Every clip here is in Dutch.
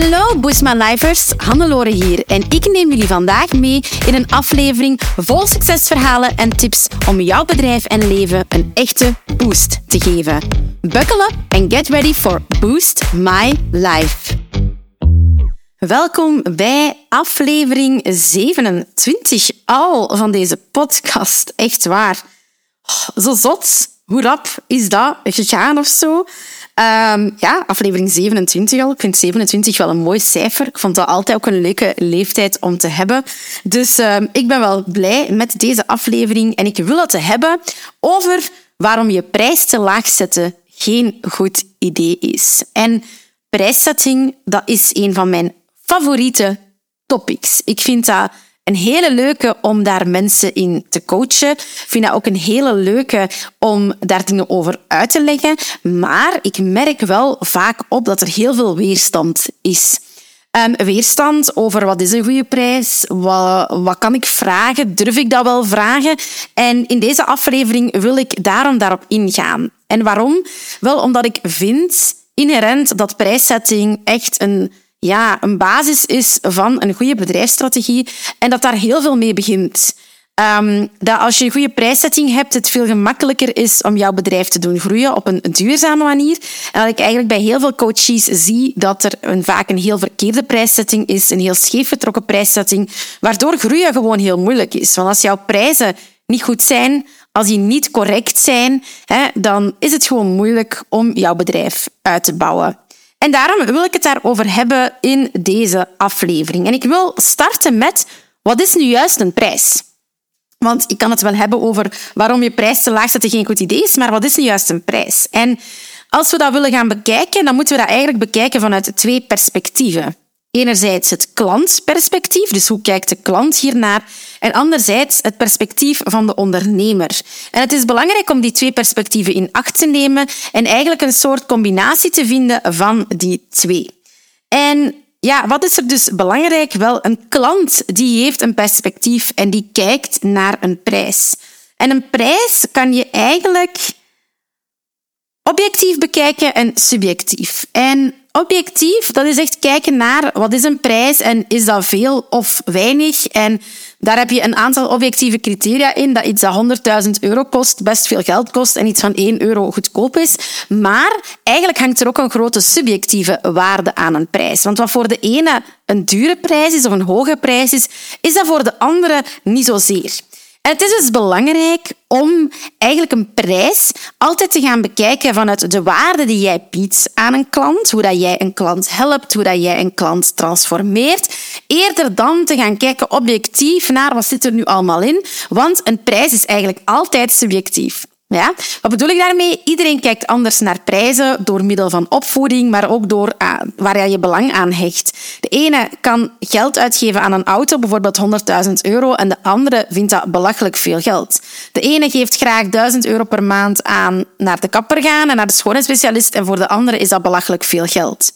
Hallo Boosma Lifers, Hannelore hier en ik neem jullie vandaag mee in een aflevering vol succesverhalen en tips om jouw bedrijf en leven een echte boost te geven. Buckle up and get ready for Boost My Life. Welkom bij aflevering 27 al van deze podcast. Echt waar. Oh, zo zot. Hoe rap is dat gegaan of zo? Um, ja, aflevering 27 al. Ik vind 27 wel een mooi cijfer. Ik vond dat altijd ook een leuke leeftijd om te hebben. Dus um, ik ben wel blij met deze aflevering. En ik wil het hebben over waarom je prijs te laag zetten geen goed idee is. En prijszetting, dat is een van mijn favoriete topics. Ik vind dat een hele leuke om daar mensen in te coachen. Ik vind dat ook een hele leuke om daar dingen over uit te leggen. Maar ik merk wel vaak op dat er heel veel weerstand is. Um, weerstand over wat is een goede prijs, wat, wat kan ik vragen, durf ik dat wel vragen? En in deze aflevering wil ik daarom daarop ingaan. En waarom? Wel omdat ik vind inherent dat prijszetting echt een ja, een basis is van een goede bedrijfsstrategie en dat daar heel veel mee begint. Um, dat als je een goede prijszetting hebt, het veel gemakkelijker is om jouw bedrijf te doen groeien op een duurzame manier. En dat ik eigenlijk bij heel veel coaches zie dat er een, vaak een heel verkeerde prijszetting is, een heel scheef getrokken prijszetting, waardoor groeien gewoon heel moeilijk is. Want als jouw prijzen niet goed zijn, als die niet correct zijn, hè, dan is het gewoon moeilijk om jouw bedrijf uit te bouwen. En daarom wil ik het daarover hebben in deze aflevering. En ik wil starten met, wat is nu juist een prijs? Want ik kan het wel hebben over waarom je prijs te laag zetten geen goed idee is, maar wat is nu juist een prijs? En als we dat willen gaan bekijken, dan moeten we dat eigenlijk bekijken vanuit twee perspectieven. Enerzijds het klantperspectief, dus hoe kijkt de klant hiernaar, en anderzijds het perspectief van de ondernemer. En het is belangrijk om die twee perspectieven in acht te nemen en eigenlijk een soort combinatie te vinden van die twee. En ja, wat is er dus belangrijk? Wel, een klant die heeft een perspectief en die kijkt naar een prijs. En een prijs kan je eigenlijk objectief bekijken en subjectief. En objectief, dat is echt kijken naar wat is een prijs en is dat veel of weinig. En daar heb je een aantal objectieve criteria in. Dat iets dat 100.000 euro kost, best veel geld kost en iets van 1 euro goedkoop is. Maar eigenlijk hangt er ook een grote subjectieve waarde aan een prijs. Want wat voor de ene een dure prijs is of een hoge prijs is, is dat voor de andere niet zozeer. En het is dus belangrijk om eigenlijk een prijs altijd te gaan bekijken vanuit de waarde die jij biedt aan een klant, hoe dat jij een klant helpt, hoe dat jij een klant transformeert, eerder dan te gaan kijken objectief naar wat zit er nu allemaal in, want een prijs is eigenlijk altijd subjectief. Ja? Wat bedoel ik daarmee? Iedereen kijkt anders naar prijzen door middel van opvoeding, maar ook door uh, waar je belang aan hecht. De ene kan geld uitgeven aan een auto, bijvoorbeeld 100.000 euro, en de andere vindt dat belachelijk veel geld. De ene geeft graag 1000 euro per maand aan naar de kapper gaan en naar de schoonheidsspecialist, en voor de andere is dat belachelijk veel geld.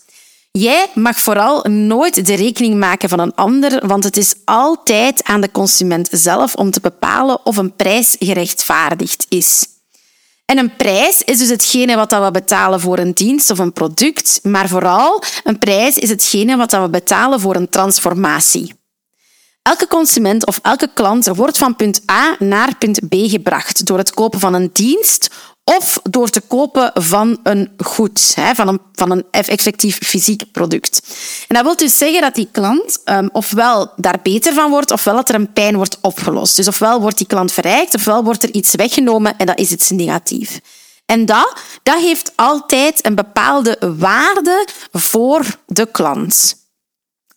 Jij mag vooral nooit de rekening maken van een ander, want het is altijd aan de consument zelf om te bepalen of een prijs gerechtvaardigd is. En een prijs is dus hetgene wat we betalen voor een dienst of een product, maar vooral een prijs is hetgene wat we betalen voor een transformatie. Elke consument of elke klant wordt van punt A naar punt B gebracht door het kopen van een dienst of door te kopen van een goed, van een, van een effectief fysiek product. En dat wil dus zeggen dat die klant um, ofwel daar beter van wordt, ofwel dat er een pijn wordt opgelost. Dus ofwel wordt die klant verrijkt, ofwel wordt er iets weggenomen en dat is iets negatief. En dat, dat heeft altijd een bepaalde waarde voor de klant.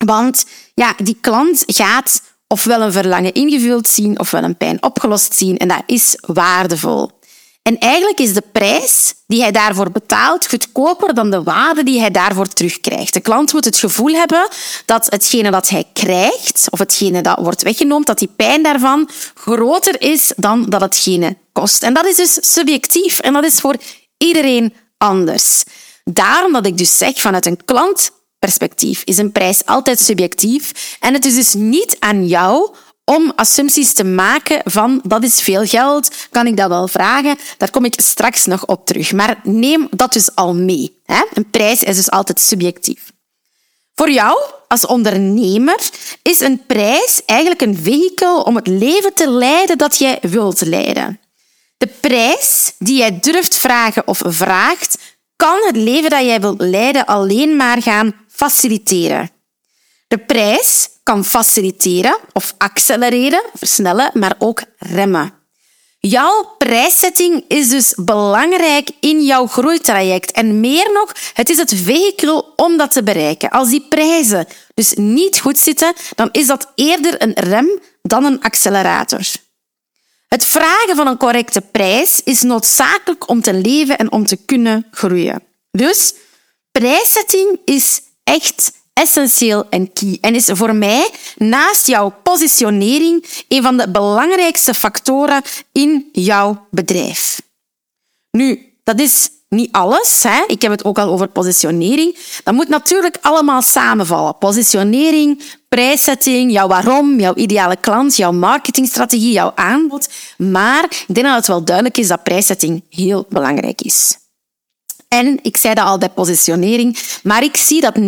Want ja, die klant gaat ofwel een verlangen ingevuld zien, ofwel een pijn opgelost zien. En dat is waardevol. En eigenlijk is de prijs die hij daarvoor betaalt goedkoper dan de waarde die hij daarvoor terugkrijgt. De klant moet het gevoel hebben dat hetgene dat hij krijgt, of hetgene dat wordt weggenomen, dat die pijn daarvan groter is dan dat hetgene kost. En dat is dus subjectief en dat is voor iedereen anders. Daarom dat ik dus zeg vanuit een klantperspectief is een prijs altijd subjectief en het is dus niet aan jou om assumpties te maken van dat is veel geld, kan ik dat wel vragen? Daar kom ik straks nog op terug. Maar neem dat dus al mee. Hè? Een prijs is dus altijd subjectief. Voor jou als ondernemer is een prijs eigenlijk een vehikel om het leven te leiden dat jij wilt leiden. De prijs die jij durft vragen of vraagt, kan het leven dat jij wilt leiden alleen maar gaan faciliteren. De prijs kan faciliteren of accelereren, versnellen, maar ook remmen. Jouw prijssetting is dus belangrijk in jouw groeitraject. En meer nog, het is het vehikel om dat te bereiken. Als die prijzen dus niet goed zitten, dan is dat eerder een rem dan een accelerator. Het vragen van een correcte prijs is noodzakelijk om te leven en om te kunnen groeien. Dus prijssetting is echt essentieel en key en is voor mij naast jouw positionering een van de belangrijkste factoren in jouw bedrijf. Nu, dat is niet alles. Hè. Ik heb het ook al over positionering. Dat moet natuurlijk allemaal samenvallen. Positionering, prijszetting, jouw waarom, jouw ideale klant, jouw marketingstrategie, jouw aanbod. Maar ik denk dat het wel duidelijk is dat prijszetting heel belangrijk is. En ik zei dat al bij positionering, maar ik zie dat 90%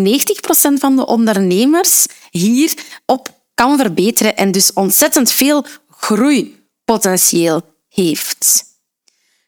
van de ondernemers hierop kan verbeteren en dus ontzettend veel groeipotentieel heeft.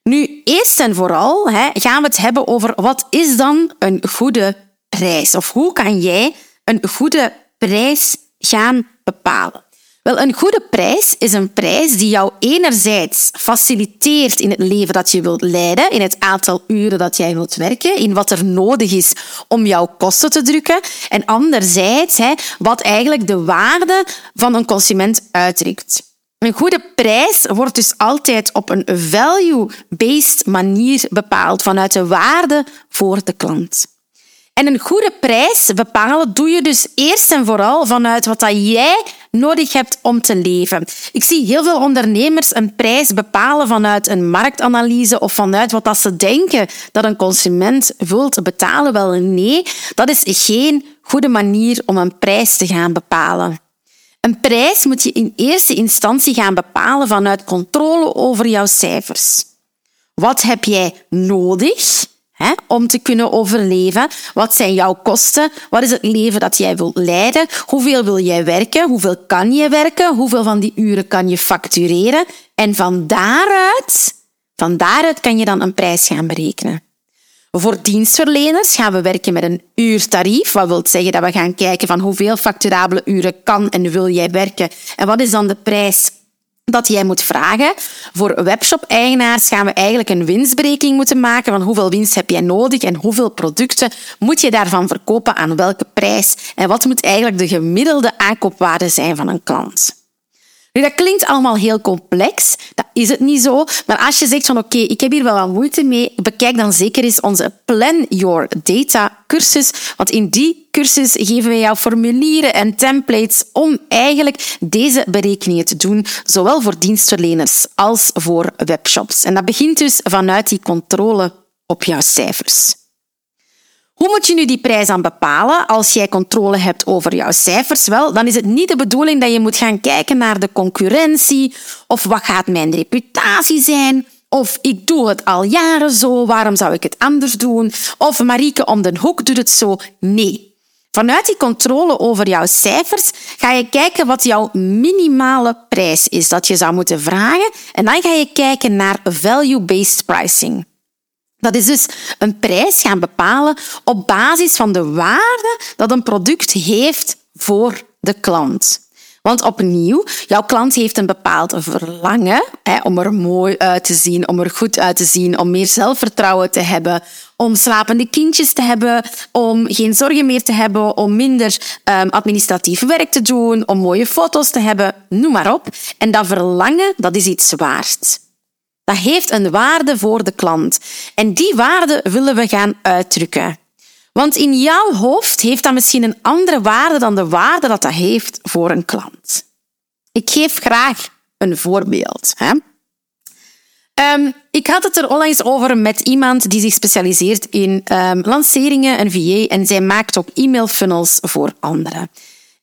Nu, eerst en vooral hè, gaan we het hebben over wat is dan een goede prijs? Of hoe kan jij een goede prijs gaan bepalen? Wel, een goede prijs is een prijs die jou enerzijds faciliteert in het leven dat je wilt leiden, in het aantal uren dat jij wilt werken, in wat er nodig is om jouw kosten te drukken, en anderzijds hè, wat eigenlijk de waarde van een consument uitdrukt. Een goede prijs wordt dus altijd op een value-based manier bepaald vanuit de waarde voor de klant. En een goede prijs bepalen doe je dus eerst en vooral vanuit wat dat jij nodig hebt om te leven. Ik zie heel veel ondernemers een prijs bepalen vanuit een marktanalyse of vanuit wat ze denken dat een consument wilt betalen. Wel nee, dat is geen goede manier om een prijs te gaan bepalen. Een prijs moet je in eerste instantie gaan bepalen vanuit controle over jouw cijfers. Wat heb jij nodig hè, om te kunnen overleven? Wat zijn jouw kosten? Wat is het leven dat jij wilt leiden? Hoeveel wil jij werken? Hoeveel kan je werken? Hoeveel van die uren kan je factureren? En van daaruit, van daaruit kan je dan een prijs gaan berekenen. Voor dienstverleners gaan we werken met een uurtarief. Wat wil zeggen dat we gaan kijken van hoeveel facturabele uren kan en wil jij werken en wat is dan de prijs dat jij moet vragen. Voor webshop-eigenaars gaan we eigenlijk een winstberekening moeten maken van hoeveel winst heb jij nodig en hoeveel producten moet je daarvan verkopen aan welke prijs en wat moet eigenlijk de gemiddelde aankoopwaarde zijn van een klant. Nu, dat klinkt allemaal heel complex. Dat is het niet zo. Maar als je zegt van oké, ik heb hier wel wat moeite mee, bekijk dan zeker eens onze Plan Your Data cursus. Want in die cursus geven wij jou formulieren en templates om eigenlijk deze berekeningen te doen, zowel voor dienstverleners als voor webshops. En dat begint dus vanuit die controle op jouw cijfers. Hoe moet je nu die prijs aan bepalen als jij controle hebt over jouw cijfers? Wel, dan is het niet de bedoeling dat je moet gaan kijken naar de concurrentie of wat gaat mijn reputatie zijn of ik doe het al jaren zo, waarom zou ik het anders doen? Of Marieke om de hoek doet het zo. Nee. Vanuit die controle over jouw cijfers ga je kijken wat jouw minimale prijs is dat je zou moeten vragen en dan ga je kijken naar value-based pricing. Dat is dus een prijs gaan bepalen op basis van de waarde dat een product heeft voor de klant. Want opnieuw, jouw klant heeft een bepaald verlangen hè, om er mooi uit te zien, om er goed uit te zien, om meer zelfvertrouwen te hebben, om slapende kindjes te hebben, om geen zorgen meer te hebben, om minder um, administratief werk te doen, om mooie foto's te hebben, noem maar op. En dat verlangen, dat is iets waard. Dat heeft een waarde voor de klant. En die waarde willen we gaan uitdrukken. Want in jouw hoofd heeft dat misschien een andere waarde dan de waarde dat dat heeft voor een klant. Ik geef graag een voorbeeld. Hè? Um, ik had het er onlangs over met iemand die zich specialiseert in um, lanceringen, een VA, en zij maakt ook e-mail funnels voor anderen.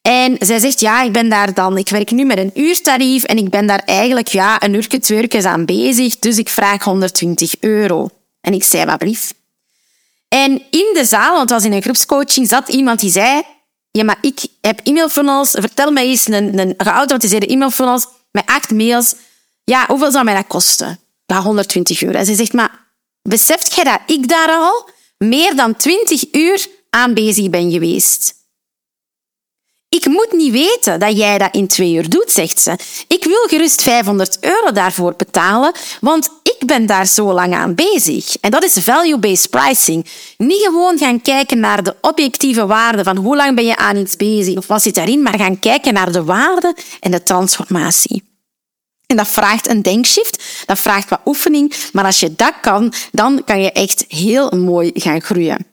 En zij zegt, ja, ik ben daar dan, ik werk nu met een uurtarief en ik ben daar eigenlijk ja, een uurtje, twee aan bezig, dus ik vraag 120 euro. En ik zei, wat brief. En in de zaal, want het was in een groepscoaching, zat iemand die zei, ja, maar ik heb e-mailfunnels. Vertel mij eens een, een geautomatiseerde e-mailfunnels met acht mails. Ja, hoeveel zou mij dat kosten? Ja, 120 euro. En ze zegt, maar beseft jij dat ik daar al meer dan 20 uur aan bezig ben geweest? Ik moet niet weten dat jij dat in twee uur doet, zegt ze. Ik wil gerust 500 euro daarvoor betalen, want ik ben daar zo lang aan bezig. En dat is value-based pricing. Niet gewoon gaan kijken naar de objectieve waarde van hoe lang ben je aan iets bezig of wat zit daarin, maar gaan kijken naar de waarde en de transformatie. En dat vraagt een denkshift, dat vraagt wat oefening, maar als je dat kan, dan kan je echt heel mooi gaan groeien.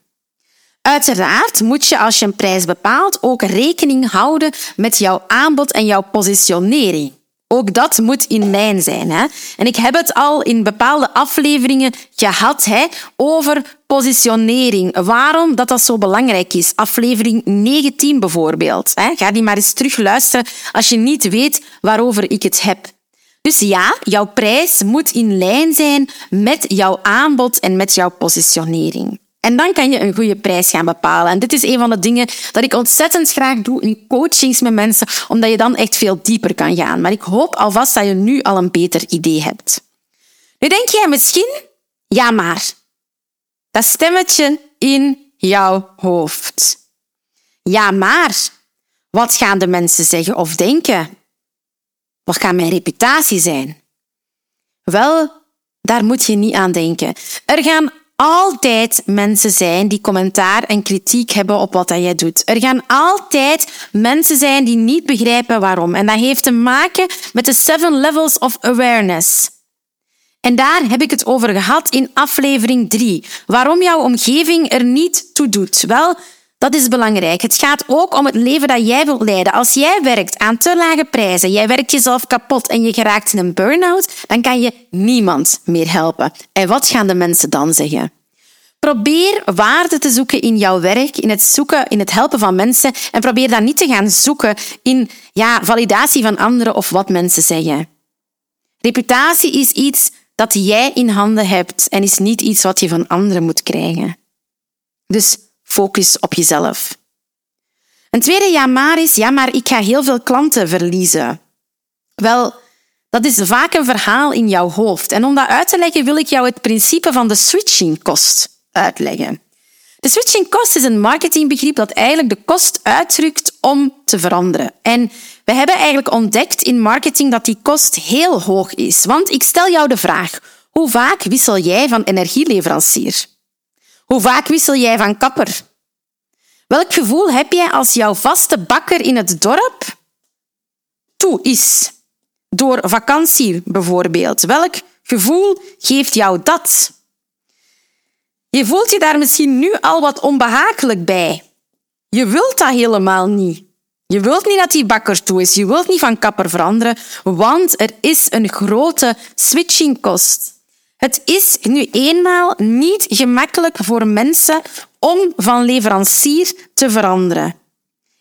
Uiteraard moet je als je een prijs bepaalt ook rekening houden met jouw aanbod en jouw positionering. Ook dat moet in lijn zijn. Hè? En ik heb het al in bepaalde afleveringen gehad hè, over positionering. Waarom dat, dat zo belangrijk is. Aflevering 19 bijvoorbeeld. Hè? Ga die maar eens terug luisteren als je niet weet waarover ik het heb. Dus ja, jouw prijs moet in lijn zijn met jouw aanbod en met jouw positionering. En dan kan je een goede prijs gaan bepalen. En dit is een van de dingen dat ik ontzettend graag doe in coachings met mensen, omdat je dan echt veel dieper kan gaan. Maar ik hoop alvast dat je nu al een beter idee hebt. Nu denk jij misschien, ja maar, dat stemmetje in jouw hoofd. Ja maar, wat gaan de mensen zeggen of denken? Wat gaat mijn reputatie zijn? Wel, daar moet je niet aan denken. Er gaan altijd mensen zijn die commentaar en kritiek hebben op wat jij doet. Er gaan altijd mensen zijn die niet begrijpen waarom. En dat heeft te maken met de seven levels of awareness. En daar heb ik het over gehad in aflevering 3. Waarom jouw omgeving er niet toe doet. Wel, dat is belangrijk. Het gaat ook om het leven dat jij wilt leiden. Als jij werkt aan te lage prijzen, jij werkt jezelf kapot en je geraakt in een burn-out, dan kan je niemand meer helpen. En wat gaan de mensen dan zeggen? Probeer waarde te zoeken in jouw werk, in het zoeken, in het helpen van mensen. En probeer dan niet te gaan zoeken in ja, validatie van anderen of wat mensen zeggen. Reputatie is iets dat jij in handen hebt en is niet iets wat je van anderen moet krijgen. Dus Focus op jezelf. Een tweede ja maar is, ja maar ik ga heel veel klanten verliezen. Wel, dat is vaak een verhaal in jouw hoofd. En om dat uit te leggen wil ik jou het principe van de switching cost uitleggen. De switching cost is een marketingbegrip dat eigenlijk de kost uitdrukt om te veranderen. En we hebben eigenlijk ontdekt in marketing dat die kost heel hoog is. Want ik stel jou de vraag, hoe vaak wissel jij van energieleverancier? Hoe vaak wissel jij van kapper? Welk gevoel heb jij als jouw vaste bakker in het dorp toe is? Door vakantie bijvoorbeeld. Welk gevoel geeft jou dat? Je voelt je daar misschien nu al wat onbehagelijk bij. Je wilt dat helemaal niet. Je wilt niet dat die bakker toe is. Je wilt niet van kapper veranderen, want er is een grote switchingkost. Het is nu eenmaal niet gemakkelijk voor mensen om van leverancier te veranderen.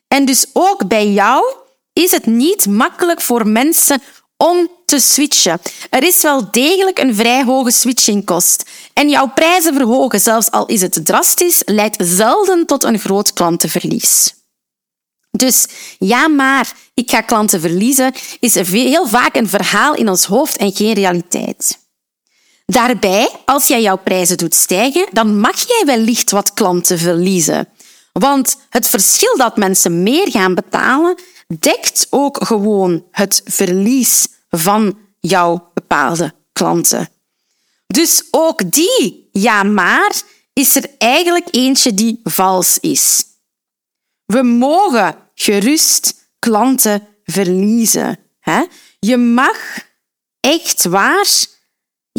En dus ook bij jou is het niet makkelijk voor mensen om te switchen. Er is wel degelijk een vrij hoge switchingkost. En jouw prijzen verhogen, zelfs al is het drastisch, leidt zelden tot een groot klantenverlies. Dus ja, maar ik ga klanten verliezen, is heel vaak een verhaal in ons hoofd en geen realiteit. Daarbij, als jij jouw prijzen doet stijgen, dan mag jij wellicht wat klanten verliezen. Want het verschil dat mensen meer gaan betalen, dekt ook gewoon het verlies van jouw bepaalde klanten. Dus ook die ja maar is er eigenlijk eentje die vals is. We mogen gerust klanten verliezen. Je mag echt waar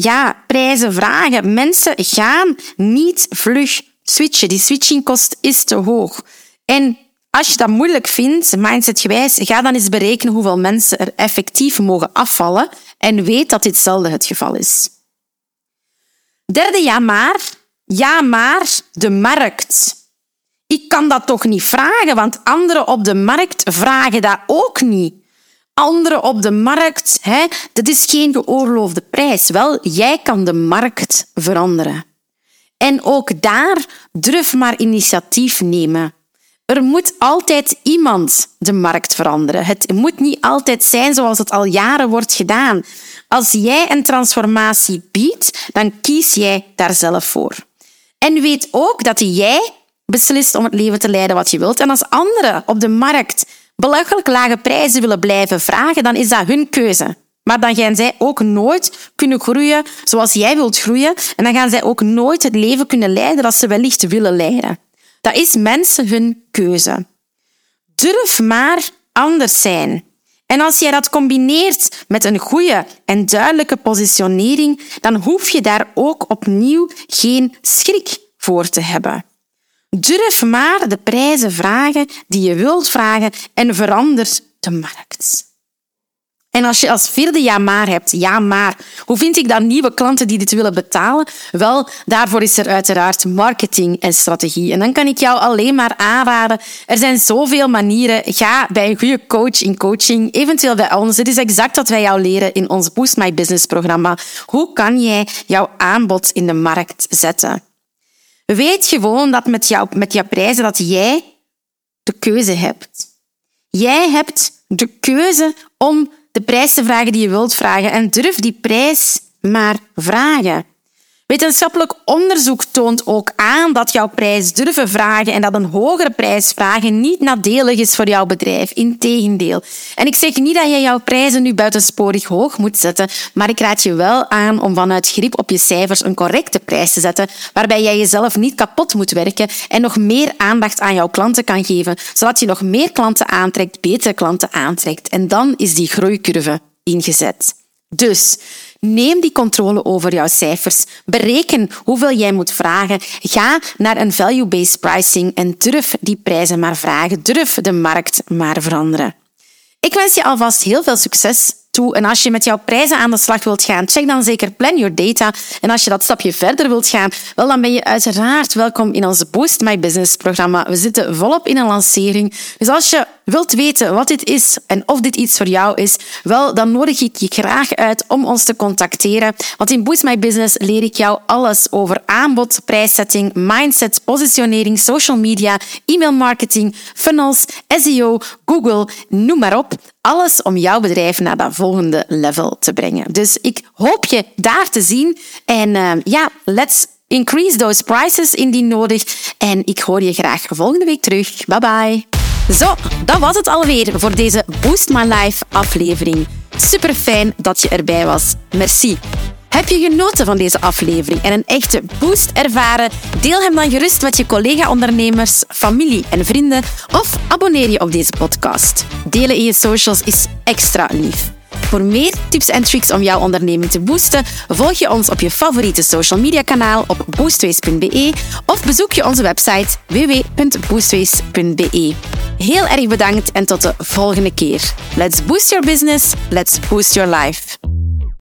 ja, prijzen vragen. Mensen gaan niet vlug switchen. Die switchingkost is te hoog. En als je dat moeilijk vindt, mindsetgewijs, ga dan eens berekenen hoeveel mensen er effectief mogen afvallen en weet dat dit zelden het geval is. Derde ja maar. Ja maar, de markt. Ik kan dat toch niet vragen, want anderen op de markt vragen dat ook niet anderen op de markt. Hè? Dat is geen geoorloofde prijs. Wel, jij kan de markt veranderen. En ook daar durf maar initiatief nemen. Er moet altijd iemand de markt veranderen. Het moet niet altijd zijn zoals het al jaren wordt gedaan. Als jij een transformatie biedt, dan kies jij daar zelf voor. En weet ook dat jij beslist om het leven te leiden wat je wilt. En als anderen op de markt belachelijk lage prijzen willen blijven vragen, dan is dat hun keuze. Maar dan gaan zij ook nooit kunnen groeien zoals jij wilt groeien. En dan gaan zij ook nooit het leven kunnen leiden dat ze wellicht willen leiden. Dat is mensen hun keuze. Durf maar anders zijn. En als jij dat combineert met een goede en duidelijke positionering, dan hoef je daar ook opnieuw geen schrik voor te hebben. Durf maar de prijzen vragen die je wilt vragen en verander de markt. En als je als vierde ja maar hebt, ja maar, hoe vind ik dan nieuwe klanten die dit willen betalen? Wel, daarvoor is er uiteraard marketing en strategie. En dan kan ik jou alleen maar aanraden. Er zijn zoveel manieren. Ga bij een goede coach in coaching, eventueel bij ons. Dit is exact wat wij jou leren in ons Boost My Business programma. Hoe kan jij jouw aanbod in de markt zetten? Weet gewoon dat met, jou, met jouw prijzen dat jij de keuze hebt. Jij hebt de keuze om de prijs te vragen die je wilt vragen en durf die prijs maar vragen. Wetenschappelijk onderzoek toont ook aan dat jouw prijs durven vragen en dat een hogere prijs vragen niet nadelig is voor jouw bedrijf. Integendeel. En ik zeg niet dat je jouw prijzen nu buitensporig hoog moet zetten, maar ik raad je wel aan om vanuit grip op je cijfers een correcte prijs te zetten, waarbij jij jezelf niet kapot moet werken en nog meer aandacht aan jouw klanten kan geven, zodat je nog meer klanten aantrekt, betere klanten aantrekt. En dan is die groeicurve ingezet. Dus Neem die controle over jouw cijfers. Bereken hoeveel jij moet vragen. Ga naar een value-based pricing en durf die prijzen maar vragen. Durf de markt maar veranderen. Ik wens je alvast heel veel succes toe. En als je met jouw prijzen aan de slag wilt gaan, check dan zeker Plan Your Data. En als je dat stapje verder wilt gaan, wel, dan ben je uiteraard welkom in ons Boost My Business programma. We zitten volop in een lancering. Dus als je wilt weten wat dit is en of dit iets voor jou is, wel, dan nodig ik je graag uit om ons te contacteren. Want in Boost My Business leer ik jou alles over aanbod, prijszetting, mindset, positionering, social media, e-mail marketing, funnels, SEO, Google, noem maar op. Alles om jouw bedrijf naar dat volgende level te brengen. Dus ik hoop je daar te zien. En uh, ja, let's increase those prices indien nodig. En ik hoor je graag volgende week terug. Bye bye. Zo, dat was het alweer voor deze Boost My Life aflevering. Super fijn dat je erbij was. Merci. Heb je genoten van deze aflevering en een echte boost ervaren? Deel hem dan gerust met je collega-ondernemers, familie en vrienden of abonneer je op deze podcast. Delen in je socials is extra lief. Voor meer tips en tricks om jouw onderneming te boosten, volg je ons op je favoriete social media kanaal op boostways.be of bezoek je onze website www.boostways.be. Heel erg bedankt en tot de volgende keer. Let's boost your business, let's boost your life.